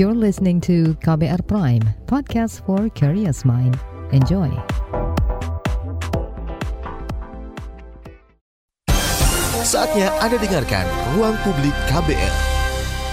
You're listening to KBR Prime, podcast for curious mind. Enjoy. Saatnya Anda dengarkan Ruang Publik KBR.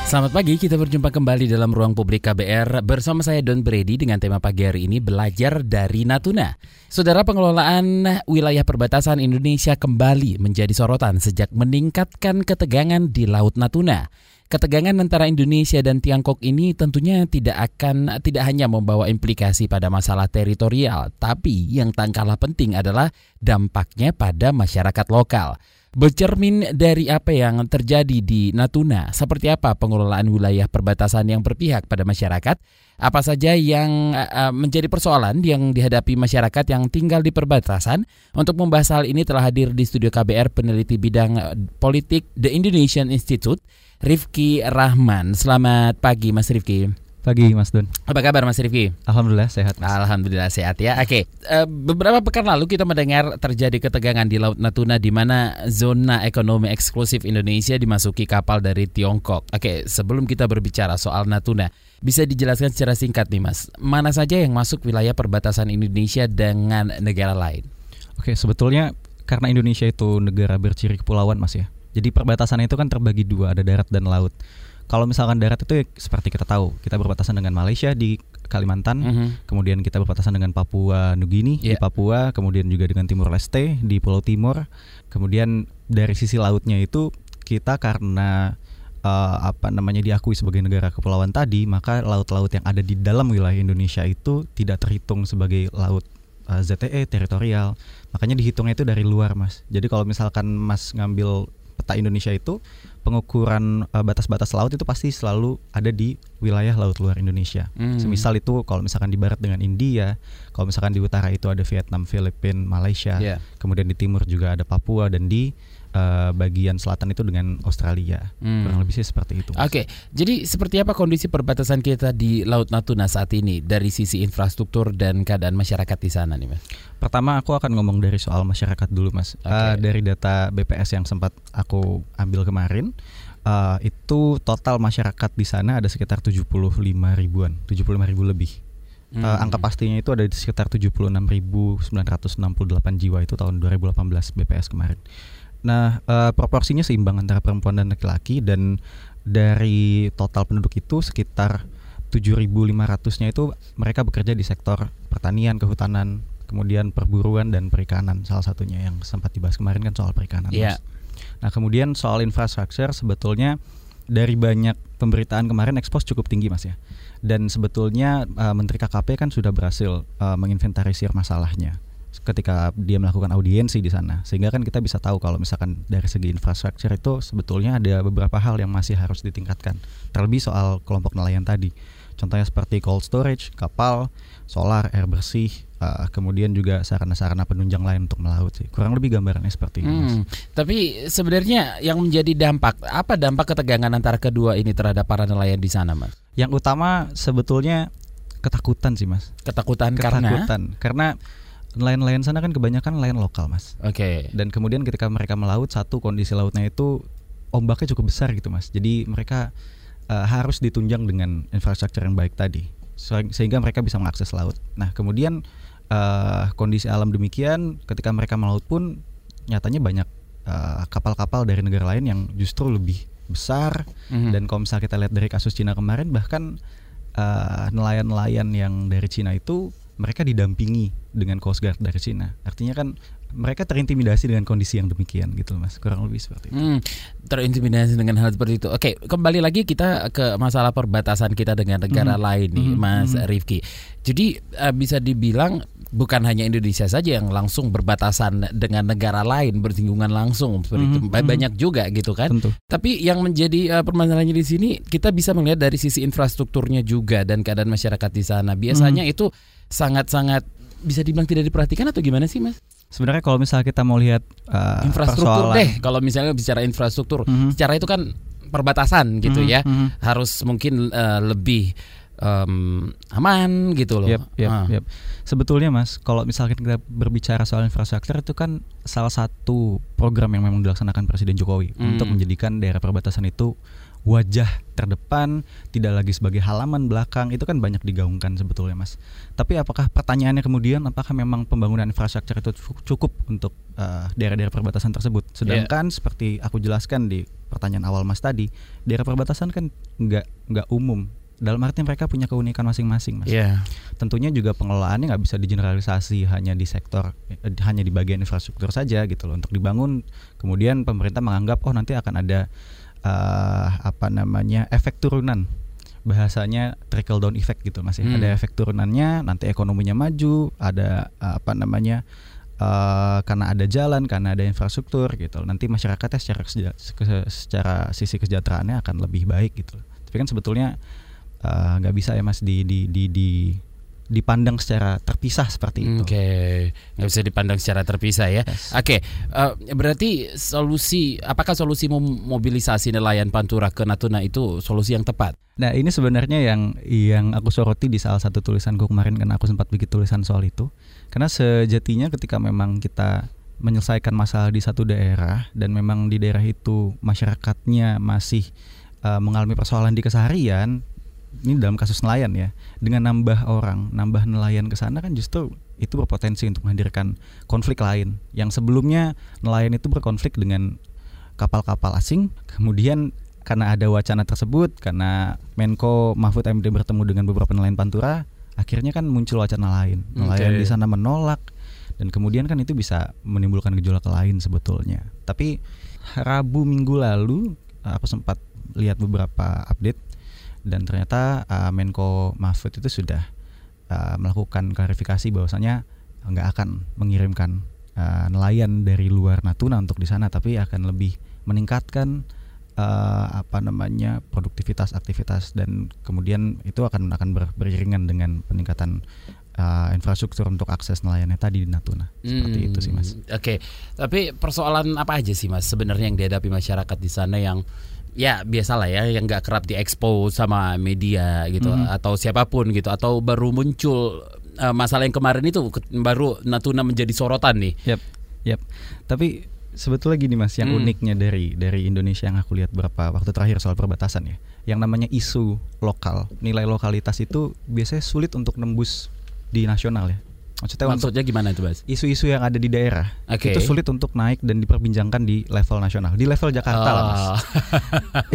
Selamat pagi, kita berjumpa kembali dalam ruang publik KBR bersama saya Don Brady dengan tema pagi hari ini belajar dari Natuna. Saudara pengelolaan wilayah perbatasan Indonesia kembali menjadi sorotan sejak meningkatkan ketegangan di Laut Natuna. Ketegangan antara Indonesia dan Tiongkok ini tentunya tidak akan tidak hanya membawa implikasi pada masalah teritorial, tapi yang tak kalah penting adalah dampaknya pada masyarakat lokal. Bercermin dari apa yang terjadi di Natuna, seperti apa pengelolaan wilayah perbatasan yang berpihak pada masyarakat, apa saja yang menjadi persoalan yang dihadapi masyarakat yang tinggal di perbatasan. Untuk membahas hal ini telah hadir di studio KBR peneliti bidang politik The Indonesian Institute, Rifki Rahman. Selamat pagi Mas Rifki. Pagi Mas Don. Apa kabar Mas Rifki? Alhamdulillah sehat. Mas. Alhamdulillah sehat ya. Oke, uh, beberapa pekan lalu kita mendengar terjadi ketegangan di Laut Natuna di mana zona ekonomi eksklusif Indonesia dimasuki kapal dari Tiongkok. Oke, sebelum kita berbicara soal Natuna, bisa dijelaskan secara singkat nih Mas, mana saja yang masuk wilayah perbatasan Indonesia dengan negara lain? Oke, sebetulnya karena Indonesia itu negara berciri kepulauan Mas ya. Jadi perbatasan itu kan terbagi dua, ada darat dan laut kalau misalkan darat itu ya seperti kita tahu kita berbatasan dengan Malaysia di Kalimantan, mm -hmm. kemudian kita berbatasan dengan Papua Nugini yeah. di Papua, kemudian juga dengan Timur Leste di Pulau Timur. Kemudian dari sisi lautnya itu kita karena uh, apa namanya diakui sebagai negara kepulauan tadi, maka laut-laut yang ada di dalam wilayah Indonesia itu tidak terhitung sebagai laut uh, eh, ZTE teritorial. Makanya dihitungnya itu dari luar, Mas. Jadi kalau misalkan Mas ngambil peta Indonesia itu pengukuran uh, batas-batas laut itu pasti selalu ada di wilayah laut luar Indonesia. Hmm. Semisal itu kalau misalkan di barat dengan India, kalau misalkan di utara itu ada Vietnam, Filipina, Malaysia, yeah. kemudian di timur juga ada Papua dan di uh, bagian selatan itu dengan Australia. Hmm. Kurang lebih sih seperti itu. Oke, okay. jadi seperti apa kondisi perbatasan kita di Laut Natuna saat ini dari sisi infrastruktur dan keadaan masyarakat di sana nih, Mas? Pertama aku akan ngomong dari soal masyarakat dulu, Mas. Okay. Uh, dari data BPS yang sempat aku ambil kemarin, uh, itu total masyarakat di sana ada sekitar 75 ribuan, 75 ribu lebih. Hmm. Uh, angka pastinya itu ada di sekitar 76.968 jiwa itu tahun 2018 BPS kemarin. Nah, uh, proporsinya seimbang antara perempuan dan laki-laki dan dari total penduduk itu sekitar 7.500-nya itu mereka bekerja di sektor pertanian, kehutanan, kemudian perburuan dan perikanan salah satunya yang sempat dibahas kemarin kan soal perikanan. Yeah. Nah kemudian soal infrastruktur sebetulnya dari banyak pemberitaan kemarin ekspos cukup tinggi mas ya. Dan sebetulnya uh, Menteri KKP kan sudah berhasil uh, menginventarisir masalahnya ketika dia melakukan audiensi di sana sehingga kan kita bisa tahu kalau misalkan dari segi infrastruktur itu sebetulnya ada beberapa hal yang masih harus ditingkatkan terlebih soal kelompok nelayan tadi contohnya seperti cold storage kapal solar air bersih uh, kemudian juga sarana-sarana penunjang lain untuk melaut sih. Kurang lebih gambarannya seperti ini. Hmm, tapi sebenarnya yang menjadi dampak apa dampak ketegangan antara kedua ini terhadap para nelayan di sana, Mas? Yang utama sebetulnya ketakutan sih, Mas. Ketakutan, ketakutan karena karena nelayan-nelayan sana kan kebanyakan nelayan lokal, Mas. Oke. Okay. Dan kemudian ketika mereka melaut satu kondisi lautnya itu ombaknya cukup besar gitu, Mas. Jadi mereka uh, harus ditunjang dengan infrastruktur yang baik tadi sehingga mereka bisa mengakses laut. Nah, kemudian uh, kondisi alam demikian ketika mereka melaut pun nyatanya banyak eh, kapal-kapal uh, dari negara lain yang justru lebih besar mm-hmm. dan kalau misalnya kita lihat dari kasus Cina kemarin bahkan uh, nelayan-nelayan yang dari Cina itu mereka didampingi dengan Coast Guard dari Cina. Artinya kan mereka terintimidasi dengan kondisi yang demikian gitu mas kurang lebih seperti itu hmm, terintimidasi dengan hal seperti itu oke kembali lagi kita ke masalah perbatasan kita dengan negara hmm. lain nih hmm. mas hmm. Rifki jadi uh, bisa dibilang bukan hanya Indonesia saja yang langsung berbatasan dengan negara lain bersinggungan langsung seperti mm -hmm. itu banyak juga gitu kan. Tentu. Tapi yang menjadi uh, permasalahannya di sini kita bisa melihat dari sisi infrastrukturnya juga dan keadaan masyarakat di sana. Biasanya mm -hmm. itu sangat-sangat bisa dibilang tidak diperhatikan atau gimana sih, Mas? Sebenarnya kalau misalnya kita mau lihat uh, infrastruktur persoalan. deh, kalau misalnya bicara infrastruktur, mm -hmm. secara itu kan perbatasan gitu mm -hmm. ya, mm -hmm. harus mungkin uh, lebih um, aman gitu loh. Yep, yep, ah. yep. Sebetulnya mas, kalau misalnya kita berbicara soal infrastruktur itu kan salah satu program yang memang dilaksanakan Presiden Jokowi mm. untuk menjadikan daerah perbatasan itu wajah terdepan, tidak lagi sebagai halaman belakang, itu kan banyak digaungkan sebetulnya Mas. Tapi apakah pertanyaannya kemudian apakah memang pembangunan infrastruktur itu cukup untuk uh, daerah-daerah perbatasan tersebut? Sedangkan yeah. seperti aku jelaskan di pertanyaan awal Mas tadi, daerah perbatasan kan nggak nggak umum. Dalam arti mereka punya keunikan masing-masing, mas. Yeah. Tentunya juga pengelolaannya nggak bisa digeneralisasi hanya di sektor, eh, hanya di bagian infrastruktur saja gitu loh. Untuk dibangun, kemudian pemerintah menganggap oh nanti akan ada uh, apa namanya efek turunan bahasanya trickle down effect gitu masih ya. hmm. ada efek turunannya nanti ekonominya maju ada uh, apa namanya uh, karena ada jalan karena ada infrastruktur gitu nanti masyarakatnya secara secara sisi kesejahteraannya akan lebih baik gitu tapi kan sebetulnya nggak uh, bisa ya mas di di di, di dipandang secara terpisah seperti itu. Oke, okay. nggak bisa dipandang secara terpisah ya. Yes. Oke, okay. uh, eh, berarti solusi apakah solusi memobilisasi nelayan Pantura ke Natuna itu solusi yang tepat? Nah ini sebenarnya yang yang aku soroti di salah satu tulisanku kemarin kan aku sempat bikin tulisan soal itu. Karena sejatinya ketika memang kita menyelesaikan masalah di satu daerah dan memang di daerah itu masyarakatnya masih uh, mengalami persoalan di keseharian ini dalam kasus nelayan ya dengan nambah orang nambah nelayan ke sana kan justru itu berpotensi untuk menghadirkan konflik lain. Yang sebelumnya nelayan itu berkonflik dengan kapal-kapal asing kemudian karena ada wacana tersebut karena Menko Mahfud MD bertemu dengan beberapa nelayan Pantura akhirnya kan muncul wacana lain. Nelayan okay. di sana menolak dan kemudian kan itu bisa menimbulkan gejolak lain sebetulnya. Tapi Rabu minggu lalu aku sempat lihat beberapa update dan ternyata uh, Menko Mahfud itu sudah uh, melakukan klarifikasi bahwasanya nggak akan mengirimkan uh, nelayan dari luar Natuna untuk di sana tapi akan lebih meningkatkan uh, apa namanya produktivitas aktivitas dan kemudian itu akan akan ber, beriringan dengan peningkatan uh, infrastruktur untuk akses nelayannya tadi di Natuna seperti hmm, itu sih mas. Oke, okay. tapi persoalan apa aja sih mas sebenarnya yang dihadapi masyarakat di sana yang ya biasalah ya yang nggak kerap diekspos sama media gitu mm -hmm. atau siapa pun gitu atau baru muncul uh, masalah yang kemarin itu baru Natuna menjadi sorotan nih. Yap. Yap. Tapi sebetulnya gini Mas, yang hmm. uniknya dari dari Indonesia yang aku lihat beberapa waktu terakhir soal perbatasan ya. Yang namanya isu lokal, nilai lokalitas itu biasanya sulit untuk nembus di nasional ya. Maksudnya, Maksudnya untuk gimana itu, Bas? Isu-isu yang ada di daerah okay. itu sulit untuk naik dan diperbincangkan di level nasional, di level Jakarta oh. lah, Mas. Oh.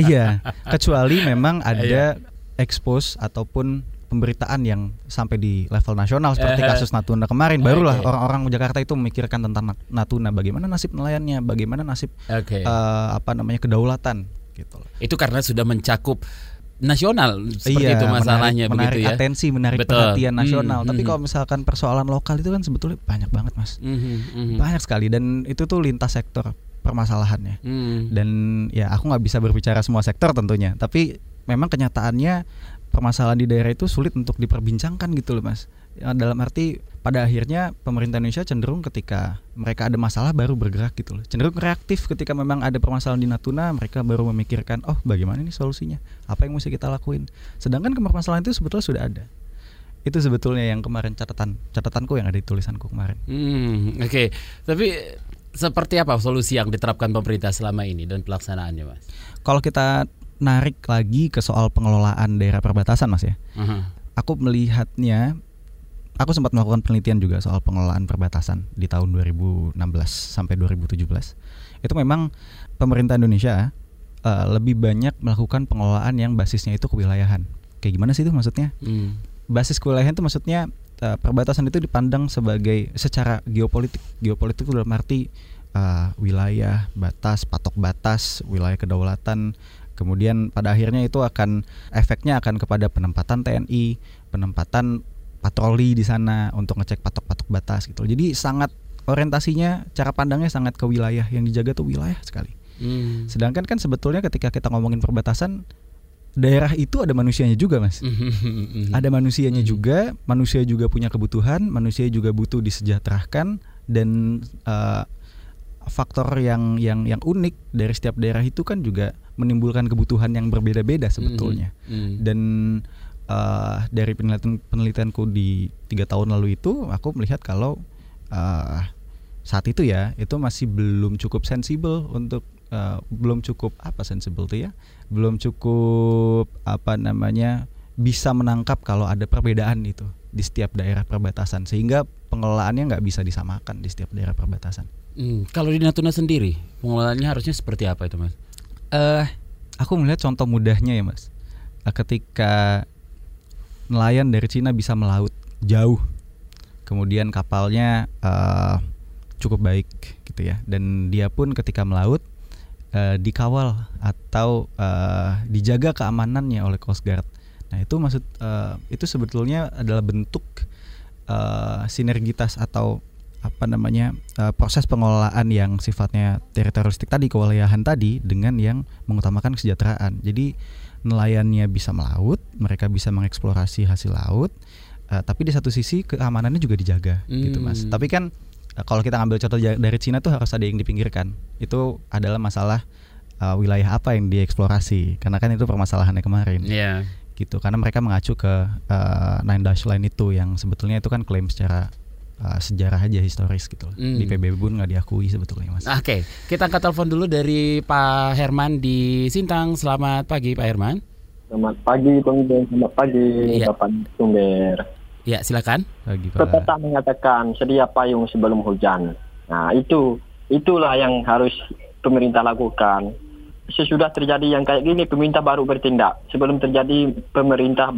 iya, kecuali memang ada iya. expose ataupun pemberitaan yang sampai di level nasional seperti eh, kasus Natuna kemarin barulah orang-orang Jakarta itu memikirkan tentang Natuna bagaimana nasib nelayannya bagaimana nasib okay. uh, eh, apa namanya kedaulatan gitu Itu karena sudah mencakup nasional seperti iya, itu masalahnya menarik, begitu ya. atensi, menarik Betul. perhatian nasional. Mm, Tapi mm, kalau misalkan persoalan lokal itu kan sebetulnya banyak banget, Mas. Mm, mm, banyak sekali dan itu tuh lintas sektor permasalahannya. Mm. Dan ya aku nggak bisa berbicara semua sektor tentunya, tapi memang kenyataannya permasalahan di daerah itu sulit untuk diperbincangkan gitu loh, Mas. Ya, dalam arti pada akhirnya pemerintah Indonesia cenderung ketika mereka ada masalah baru bergerak gitu loh. Cenderung reaktif ketika memang ada permasalahan di Natuna, mereka baru memikirkan, "Oh, bagaimana ini solusinya? Apa yang mesti kita lakuin?" Sedangkan permasalahan itu sebetulnya sudah ada. Itu sebetulnya yang kemarin catatan catatanku yang ada di tulisanku kemarin. Hmm, oke. Okay. Tapi seperti apa solusi yang diterapkan pemerintah selama ini dan pelaksanaannya, Mas? Kalau kita narik lagi ke soal pengelolaan daerah perbatasan, Mas ya. Uh -huh. Aku melihatnya aku sempat melakukan penelitian juga soal pengelolaan perbatasan di tahun 2016 sampai 2017. Itu memang pemerintah Indonesia uh, lebih banyak melakukan pengelolaan yang basisnya itu kewilayahan. Kayak gimana sih itu maksudnya? Hmm. Basis kewilayahan itu maksudnya uh, perbatasan itu dipandang sebagai secara geopolitik. Geopolitik itu dalam arti uh, wilayah, batas, patok batas, wilayah kedaulatan. Kemudian pada akhirnya itu akan efeknya akan kepada penempatan TNI, penempatan patroli di sana untuk ngecek patok-patok batas gitu. Jadi sangat orientasinya cara pandangnya sangat ke wilayah yang dijaga tuh wilayah sekali. Hmm. Sedangkan kan sebetulnya ketika kita ngomongin perbatasan daerah itu ada manusianya juga mas. Hmm. ada manusianya hmm. juga, manusia juga punya kebutuhan, manusia juga butuh disejahterakan dan uh, faktor yang yang yang unik dari setiap daerah itu kan juga menimbulkan kebutuhan yang berbeda-beda sebetulnya. Hmm. Hmm. Dan uh, dari penelitian penelitianku di tiga tahun lalu itu aku melihat kalau uh, saat itu ya itu masih belum cukup sensibel untuk uh, belum cukup apa sensible tuh ya belum cukup apa namanya bisa menangkap kalau ada perbedaan itu di setiap daerah perbatasan sehingga pengelolaannya nggak bisa disamakan di setiap daerah perbatasan. Hmm, kalau di Natuna sendiri pengelolaannya harusnya seperti apa itu mas? Eh, uh, aku melihat contoh mudahnya ya mas. Uh, ketika nelayan dari Cina bisa melaut jauh, kemudian kapalnya uh, cukup baik gitu ya, dan dia pun ketika melaut uh, dikawal atau uh, dijaga keamanannya oleh Coast Guard. Nah itu maksud uh, itu sebetulnya adalah bentuk uh, sinergitas atau apa namanya uh, proses pengelolaan yang sifatnya teritorialistik tadi kewilayahan tadi dengan yang mengutamakan kesejahteraan. Jadi nelayannya bisa melaut, mereka bisa mengeksplorasi hasil laut, uh, tapi di satu sisi keamanannya juga dijaga, hmm. gitu mas. Hmm. Tapi kan uh, kalau kita ngambil contoh dari Cina tuh harus ada yang dipinggirkan. Itu adalah masalah uh, wilayah apa yang dieksplorasi, karena kan itu permasalahannya kemarin. Yeah gitu karena mereka mengacu ke uh, Nine Dash Line itu yang sebetulnya itu kan klaim secara uh, sejarah aja historis gitu hmm. di PBB pun nggak diakui sebetulnya mas. Oke okay. kita angkat telepon dulu dari Pak Herman di Sintang selamat pagi Pak Herman. Selamat pagi Bang selamat pagi iya. Bapak Sumber. Ya silakan. Pagi Pak. Pepatah mengatakan sedia payung sebelum hujan. Nah itu itulah yang harus pemerintah lakukan sesudah terjadi yang kayak gini pemerintah baru bertindak sebelum terjadi pemerintah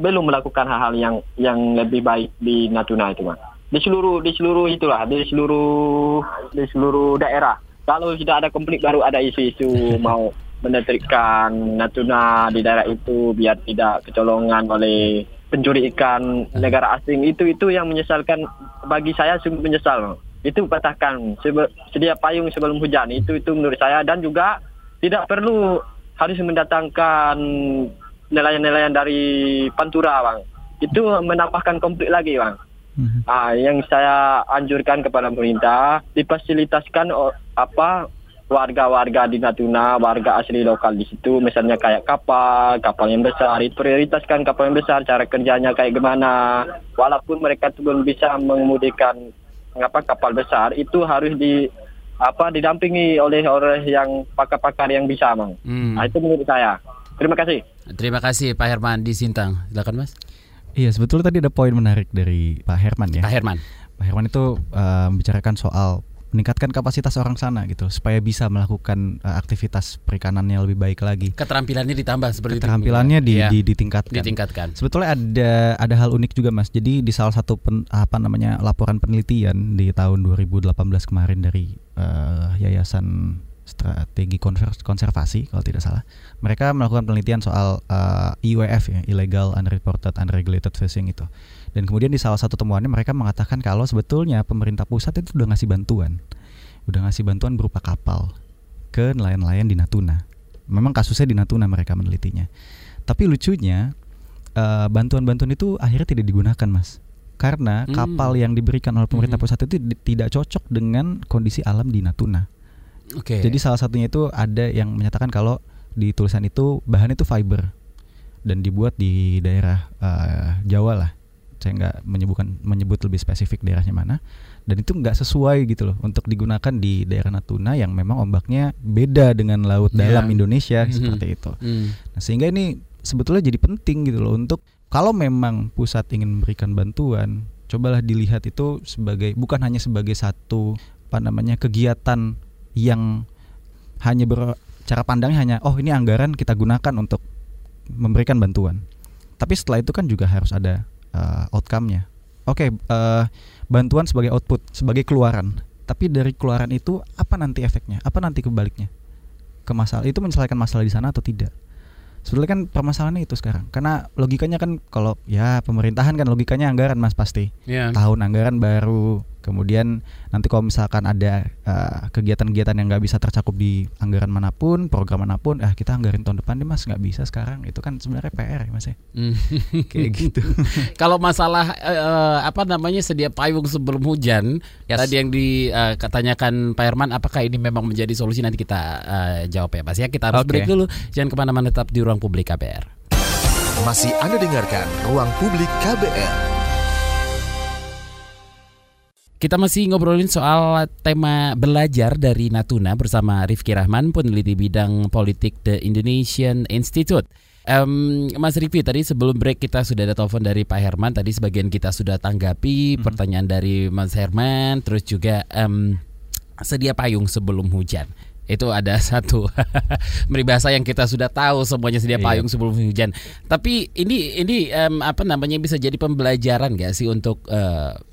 belum melakukan hal-hal yang yang lebih baik di Natuna itu mas di seluruh di seluruh itulah di seluruh di seluruh daerah. Kalau sudah ada konflik baru ada isu-isu mau menetrikkan Natuna di daerah itu biar tidak kecolongan oleh pencuri ikan negara asing. Itu itu yang menyesalkan bagi saya sungguh menyesal. Itu patahkan sedia payung sebelum hujan. Itu itu menurut saya. Dan juga tidak perlu harus mendatangkan nelayan-nelayan dari Pantura, bang. Itu menambahkan konflik lagi, bang. Mm-hmm. Ah, yang saya anjurkan kepada pemerintah difasilitasikan oh, apa warga-warga di Natuna, warga asli lokal di situ, misalnya kayak kapal, kapal yang besar, itu prioritaskan kapal yang besar, cara kerjanya kayak gimana. Walaupun mereka belum bisa mengemudikan apa kapal besar, itu harus di apa didampingi oleh orang yang pakar-pakar yang bisa, Mang. Hmm. Nah, itu menurut saya. Terima kasih. Terima kasih Pak Herman di Sintang. Silakan, Mas. Iya, sebetulnya tadi ada poin menarik dari Pak Herman ya. Pak Herman. Pak Herman itu uh, membicarakan soal meningkatkan kapasitas orang sana gitu supaya bisa melakukan uh, aktivitas perikanannya lebih baik lagi. Keterampilannya ditambah seperti Keterampilannya itu. Di, ya. di, ditingkatkan. Ditingkatkan. Sebetulnya ada ada hal unik juga Mas. Jadi di salah satu pen, apa namanya laporan penelitian di tahun 2018 kemarin dari uh, Yayasan Strategi Konservasi kalau tidak salah. Mereka melakukan penelitian soal uh, IUF ya, illegal unreported unregulated fishing itu. Dan kemudian di salah satu temuannya mereka mengatakan kalau sebetulnya pemerintah pusat itu sudah ngasih bantuan. Udah ngasih bantuan berupa kapal ke nelayan-nelayan di Natuna. Memang kasusnya di Natuna mereka menelitinya. Tapi lucunya eh, bantuan-bantuan itu akhirnya tidak digunakan, Mas. Karena hmm. kapal yang diberikan oleh pemerintah hmm. pusat itu tidak cocok dengan kondisi alam di Natuna. Oke. Okay. Jadi salah satunya itu ada yang menyatakan kalau di tulisan itu bahan itu fiber dan dibuat di daerah uh, Jawa lah saya nggak menyebutkan menyebut lebih spesifik daerahnya mana dan itu nggak sesuai gitu loh untuk digunakan di daerah Natuna yang memang ombaknya beda dengan laut yeah. dalam Indonesia mm-hmm. seperti itu. Mm. Nah sehingga ini sebetulnya jadi penting gitu loh untuk kalau memang pusat ingin memberikan bantuan, cobalah dilihat itu sebagai bukan hanya sebagai satu apa namanya kegiatan yang hanya ber, cara pandangnya hanya oh ini anggaran kita gunakan untuk memberikan bantuan. Tapi setelah itu kan juga harus ada uh, outcome-nya. Oke, okay, uh, eh, bantuan sebagai output, sebagai keluaran. Tapi dari keluaran itu apa nanti efeknya? Apa nanti kebaliknya? Ke masalah itu menyelesaikan masalah di sana atau tidak? Sebetulnya kan permasalahannya itu sekarang. Karena logikanya kan kalau ya pemerintahan kan logikanya anggaran Mas pasti. Yeah. Tahun anggaran baru, Kemudian nanti kalau misalkan ada uh, kegiatan-kegiatan yang nggak bisa tercakup di anggaran mana pun, program mana pun, ah kita anggarin tahun depan deh mas, nggak bisa sekarang. Itu kan sebenarnya PR ya mas ya. Hmm. Kayak gitu. kalau masalah uh, apa namanya sedia payung sebelum hujan, yes. tadi yang dikatanyakan uh, Pak Herman, apakah ini memang menjadi solusi nanti kita uh, jawab ya mas ya. Kita harus okay. break dulu, jangan ke mana-mana tetap di ruang publik KBR. Masih Anda dengarkan Ruang Publik KBR. Kita masih ngobrolin soal tema belajar dari Natuna bersama Rifki Rahman, peneliti bidang politik The Indonesian Institute. Um, Mas Rifki tadi sebelum break kita sudah ada telepon dari Pak Herman. Tadi sebagian kita sudah tanggapi pertanyaan dari Mas Herman, terus juga um, sedia payung sebelum hujan. Itu ada satu meribahasa yang kita sudah tahu semuanya sedia Iya. payung sebelum hujan. Tapi ini ini em, apa namanya bisa jadi pembelajaran gak sih untuk eh,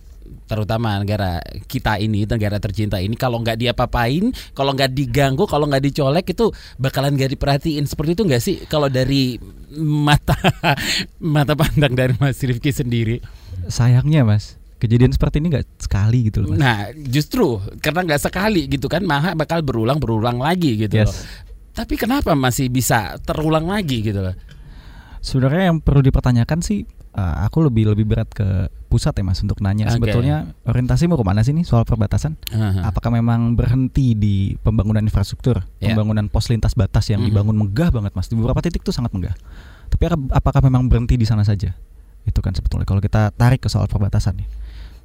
terutama negara kita ini negara tercinta ini kalau nggak diapa-apain kalau nggak diganggu kalau nggak dicolek itu bakalan nggak diperhatiin. Seperti itu nggak sih kalau dari mata mata pandang dari Mas Rifki sendiri? Sayangnya mas, kejadian seperti ini nggak sekali gitu loh mas. nah justru karena nggak sekali gitu kan maka bakal berulang berulang lagi gitu loh. Yes. tapi kenapa masih bisa terulang lagi gitu loh? Sebenarnya yang perlu dipertanyakan sih, eh, aku lebih lebih berat ke pusat ya mas untuk nanya Oke. sebetulnya orientasi mau ke mana sih nih soal perbatasan? Aha. Apakah memang berhenti di pembangunan infrastruktur, Ya. pembangunan pos lintas batas yang Mhm. dibangun megah banget mas di beberapa titik tuh sangat megah. Tapi ap- apakah memang berhenti di sana saja? Itu kan sebetulnya kalau kita tarik ke soal perbatasan nih.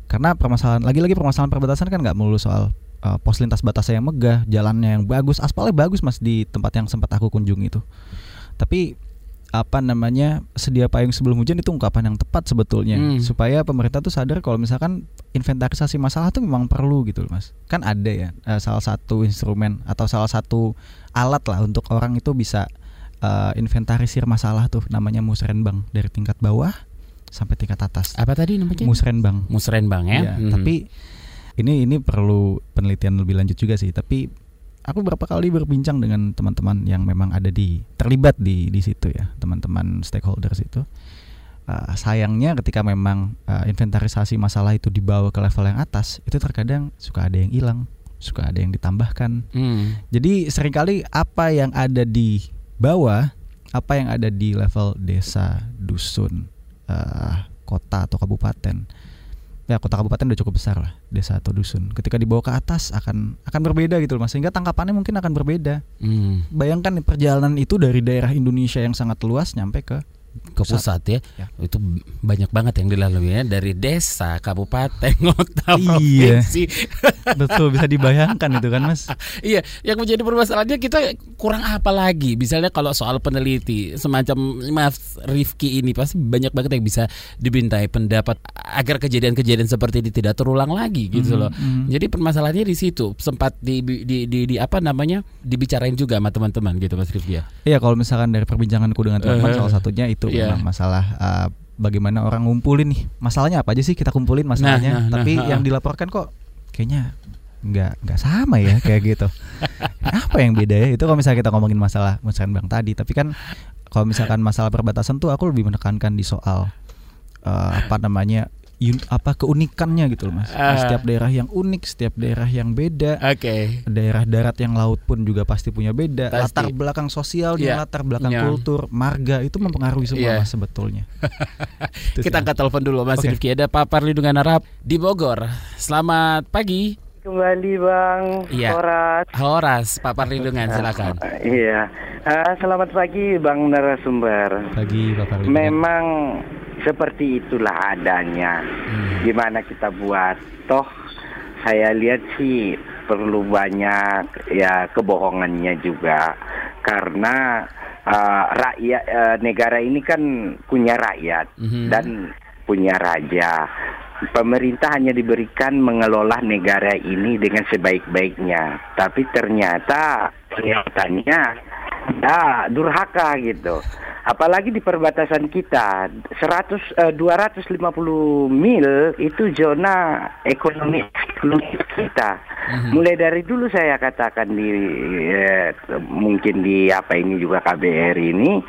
Karena permasalahan lagi-lagi permasalahan perbatasan kan nggak melulu soal uh, pos lintas batasnya yang megah, jalannya yang bagus, aspalnya bagus mas di tempat yang sempat aku kunjungi itu. Tapi apa namanya sedia payung sebelum hujan itu ungkapan yang tepat sebetulnya. Hmm. supaya pemerintah tuh sadar kalau misalkan inventarisasi masalah tuh memang perlu gitu loh mas. Kan ada ya eh, salah satu instrumen atau salah satu alat lah untuk orang itu bisa eh, inventarisir masalah tuh. Namanya musrenbang dari tingkat bawah sampai tingkat atas. Apa tadi namanya? Musrenbang musrenbang ya? Iya, Mhm. tapi ini ini perlu penelitian lebih lanjut juga sih. Tapi aku beberapa kali berbincang dengan teman-teman yang memang ada di terlibat di di situ ya teman-teman stakeholders itu Uh, sayangnya ketika memang uh, inventarisasi masalah itu dibawa ke level yang atas itu terkadang suka ada yang hilang suka ada yang ditambahkan Hmm. jadi sering kali apa yang ada di bawah, apa yang ada di level desa, dusun, eh, kota atau kabupaten, ya kota kabupaten udah cukup besar lah, desa atau dusun. Ketika dibawa ke atas akan akan berbeda gitu loh, mas. Sehingga tangkapannya mungkin akan berbeda. Hmm. Bayangkan nih, perjalanan itu dari daerah Indonesia yang sangat luas nyampe ke ke pusat ya. Ya. Itu banyak banget yang dilalui ya dari desa, kabupaten, kota, Iya. provinsi. betul bisa dibayangkan itu kan mas. iya, yang menjadi permasalahannya kita kurang apa lagi? Misalnya kalau soal peneliti semacam Mas Rifki ini pasti banyak banget yang bisa dibintai pendapat agar kejadian-kejadian seperti ini tidak terulang lagi gitu Mhm, loh. mhm. Jadi permasalahannya di situ sempat di, di, di, di apa namanya dibicarain juga sama teman-teman gitu Mas Rifki ya. Iya kalau misalkan dari perbincanganku dengan teman-teman Eh, salah satunya itu iya. memang masalah uh, bagaimana orang ngumpulin nih. Masalahnya apa aja sih kita kumpulin masalahnya? Nah, nah, tapi nah, yang dilaporkan kok kayaknya nggak nggak sama ya kayak gitu. Apa yang beda ya? Itu kalau misalnya kita ngomongin masalah musrenbang tadi. Tapi kan kalau misalkan masalah perbatasan tuh aku lebih menekankan di soal uh, apa namanya apa keunikannya gitu loh mas Ah. setiap daerah yang unik setiap daerah yang beda Oke. daerah darat yang laut pun juga pasti punya beda Pasti. latar belakang sosialnya Iya. latar belakang Iya. kultur marga itu mempengaruhi semua Iya. mas sebetulnya Kita angkat telepon dulu Mas Oke. Rifki ada Pak Parlindungan Arab di Bogor. Selamat pagi. Kembali Bang Iya. Horas. Horas, Pak Parlindungan silakan. Iya. Ah, selamat pagi Bang narasumber. bagi bapak Ridwan. Memang seperti itulah adanya. Hmm. Gimana kita buat? Toh saya lihat sih perlu banyak ya kebohongannya juga karena ah, rakyat eh, negara ini kan punya rakyat Mhm. dan punya raja. Pemerintah hanya diberikan mengelola negara ini dengan sebaik-baiknya, tapi ternyata kelihatannya ya durhaka gitu. Apalagi di perbatasan kita 100 eh, 250 mil itu zona ekonomi eksklusif kita. Mulai dari dulu saya katakan di eh, mungkin di apa ini juga KBR ini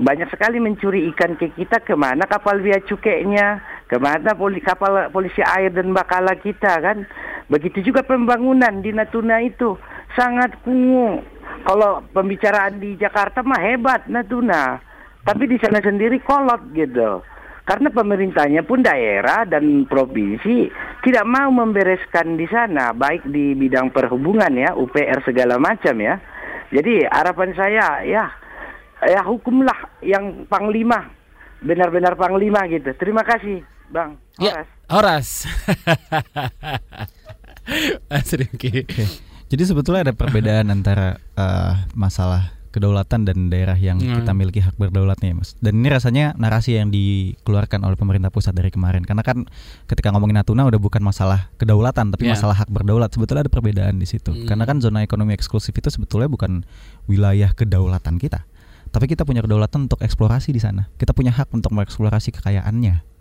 banyak sekali mencuri ikan ke kita ke mana kapal bea cukainya, ke mana poli, kapal polisi air dan bakala kita kan. Begitu juga pembangunan di Natuna itu sangat kumuh. Kalau pembicaraan di Jakarta mah hebat Natuna, tapi di sana sendiri kolot gitu. Karena pemerintahnya pun daerah dan provinsi tidak mau membereskan di sana, baik di bidang perhubungan ya, UPR segala macam ya. Jadi harapan saya ya, ya hukumlah yang panglima, benar-benar panglima gitu. Terima kasih. Bang, Ya. Horas. Horas. Mas Rifki. Oke. Jadi sebetulnya ada perbedaan antara eh, masalah kedaulatan dan daerah yang Hmm. kita miliki hak berdaulatnya, ya, Mas. Dan ini rasanya narasi yang dikeluarkan oleh pemerintah pusat dari kemarin. Karena kan ketika ngomongin Natuna udah bukan masalah kedaulatan, tapi Ya. masalah hak berdaulat. Sebetulnya ada perbedaan di situ. Hmm. Karena kan zona ekonomi eksklusif itu sebetulnya bukan wilayah kedaulatan kita. Tapi kita punya kedaulatan untuk eksplorasi di sana. Kita punya hak untuk mengeksplorasi kekayaannya.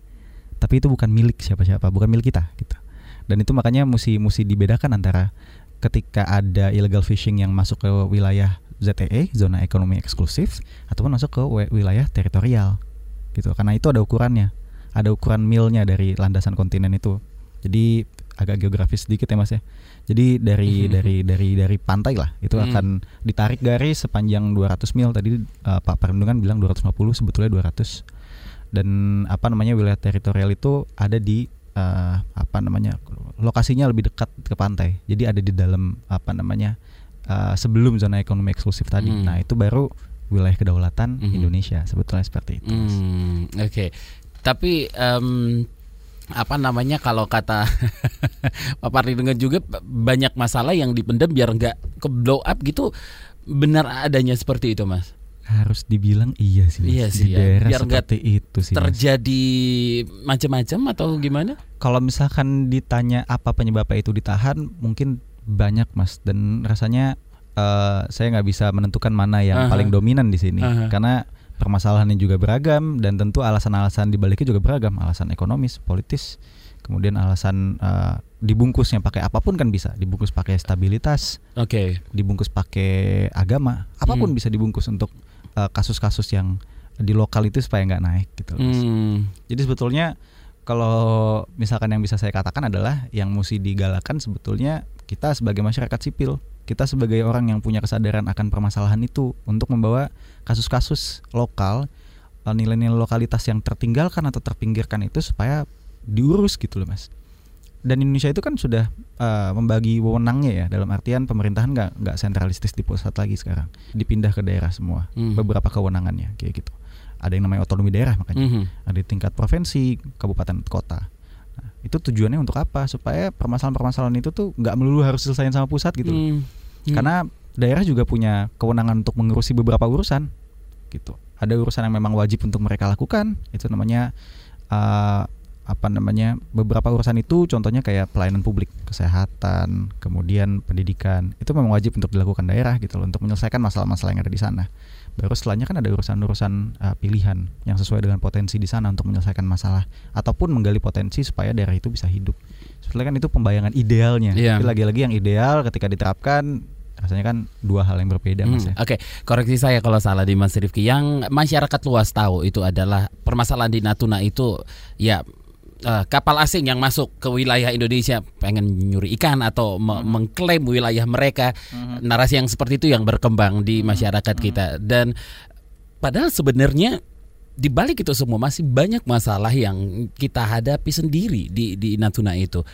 Tapi itu bukan milik siapa-siapa, bukan milik kita gitu. Dan itu makanya mesti mesti dibedakan antara ketika ada illegal fishing yang masuk ke wilayah ZEE, zona ekonomi eksklusif, ataupun masuk ke wi- wilayah teritorial, gitu. Karena itu ada ukurannya, ada ukuran milnya dari landasan kontinen itu. Jadi agak geografis sedikit ya mas ya. Jadi dari dari dari dari pantai lah itu Hmm. akan ditarik garis sepanjang 200 mil tadi eh, Pak Perlindungan bilang 250 sebetulnya 200 dan apa namanya wilayah teritorial itu ada di eh, apa namanya lokasinya lebih dekat ke pantai jadi ada di dalam apa namanya eh, sebelum zona ekonomi eksklusif tadi Hmm. nah itu baru wilayah kedaulatan Mhm. Indonesia sebetulnya seperti itu. Hmm, oke. Tapi em, apa namanya kalau kata Pak Pardi dengan juga banyak masalah yang dipendam biar nggak ke blow up gitu. Benar adanya seperti itu, Mas. Harus dibilang iya sih Mas. Iya di sih ya. daerah Biar nggak seperti itu sih. Terjadi macam-macam atau gimana? kalau misalkan ditanya apa penyebabnya itu ditahan mungkin banyak mas dan rasanya eh, saya nggak bisa menentukan mana yang Aha. paling dominan di sini Aha. karena permasalahannya juga beragam dan tentu alasan-alasan di baliknya juga beragam alasan ekonomis politis kemudian alasan eh, dibungkusnya pakai apa pun kan bisa dibungkus pakai stabilitas Oke. dibungkus pakai agama apa pun Hmm. bisa dibungkus untuk eh, kasus-kasus yang di lokal itu supaya nggak naik gitu. Hmm. Jadi sebetulnya kalau misalkan yang bisa saya katakan adalah yang mesti digalakan sebetulnya kita sebagai masyarakat sipil, kita sebagai orang yang punya kesadaran akan permasalahan itu untuk membawa kasus-kasus lokal eh, nilai-nilai lokalitas yang tertinggalkan atau terpinggirkan itu supaya diurus gitu loh mas. Dan Indonesia itu kan sudah eh, membagi wewenangnya ya dalam artian pemerintahan nggak nggak sentralistis di pusat lagi sekarang, dipindah ke daerah semua Hmm. beberapa kewenangannya kayak gitu. Ada yang namanya otonomi daerah makanya Mhm. ada di tingkat provinsi, kabupaten, kota. Nah, itu tujuannya untuk apa? Supaya permasalahan-permasalahan itu tuh nggak melulu harus selesai sama pusat gitu. Hmm. Hmm. Karena daerah juga punya kewenangan untuk mengurusi beberapa urusan, gitu. Ada urusan yang memang wajib untuk mereka lakukan, itu namanya eh, apa namanya beberapa urusan itu contohnya kayak pelayanan publik, kesehatan, kemudian pendidikan itu memang wajib untuk dilakukan daerah gitu loh untuk menyelesaikan masalah-masalah yang ada di sana. Baru setelahnya kan ada urusan-urusan uh, pilihan yang sesuai dengan potensi di sana untuk menyelesaikan masalah ataupun menggali potensi supaya daerah itu bisa hidup. Sebetulnya kan itu pembayangan idealnya. Iya. Tapi lagi-lagi yang ideal ketika diterapkan rasanya kan dua hal yang berbeda mas Hmm, ya. Oke, koreksi saya kalau salah di Mas Rifki. Yang masyarakat luas tahu itu adalah permasalahan di Natuna itu ya eh, kapal asing yang masuk ke wilayah Indonesia pengen nyuri ikan atau me- mengklaim wilayah mereka. Narasi yang seperti itu yang berkembang di masyarakat kita dan padahal sebenarnya di balik itu semua masih banyak masalah yang kita hadapi sendiri di di Natuna itu.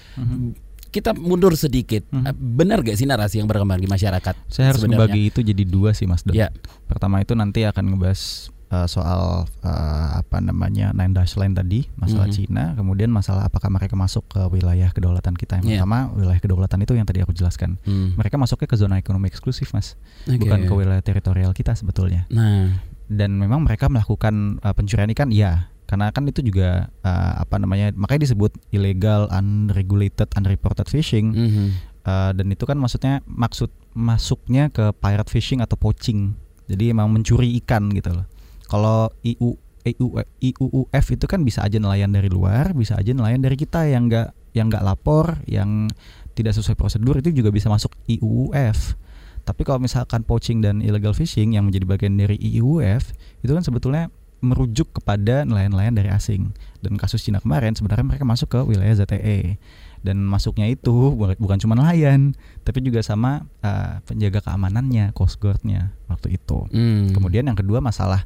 Kita mundur sedikit. Mhm. Benar gak sih narasi yang berkembang di masyarakat? Saya harus sebenarnya? membagi itu jadi dua sih mas Don. Ya. Pertama itu nanti akan ngebahas uh, soal uh, apa namanya nine dash line tadi masalah Mhm. Cina, kemudian masalah apakah mereka masuk ke wilayah kedaulatan kita. Yang Iya. pertama wilayah kedaulatan itu yang tadi aku jelaskan. Hmm. Mereka masuknya ke zona ekonomi eksklusif mas, Oke. bukan ke wilayah teritorial kita sebetulnya. Nah, Dan memang mereka melakukan uh, pencurian ikan, iya. Karena kan itu juga uh, apa namanya, makanya disebut illegal, unregulated, unreported fishing. mhm. Uh, dan itu kan maksudnya maksud masuknya ke pirate fishing atau poaching. Jadi emang mencuri ikan gitu loh. Kalau IU EU IUUF itu kan bisa aja nelayan dari luar, bisa aja nelayan dari kita yang enggak yang nggak lapor, yang tidak sesuai prosedur itu juga bisa masuk IUUF. Tapi kalau misalkan poaching dan illegal fishing yang menjadi bagian dari IUUF itu kan sebetulnya merujuk kepada nelayan-nelayan dari asing. Dan kasus Cina kemarin sebenarnya mereka masuk ke wilayah ZTE dan masuknya itu bu- bukan cuma nelayan tapi juga sama uh, penjaga keamanannya coast guardnya waktu itu Hmm. kemudian yang kedua masalah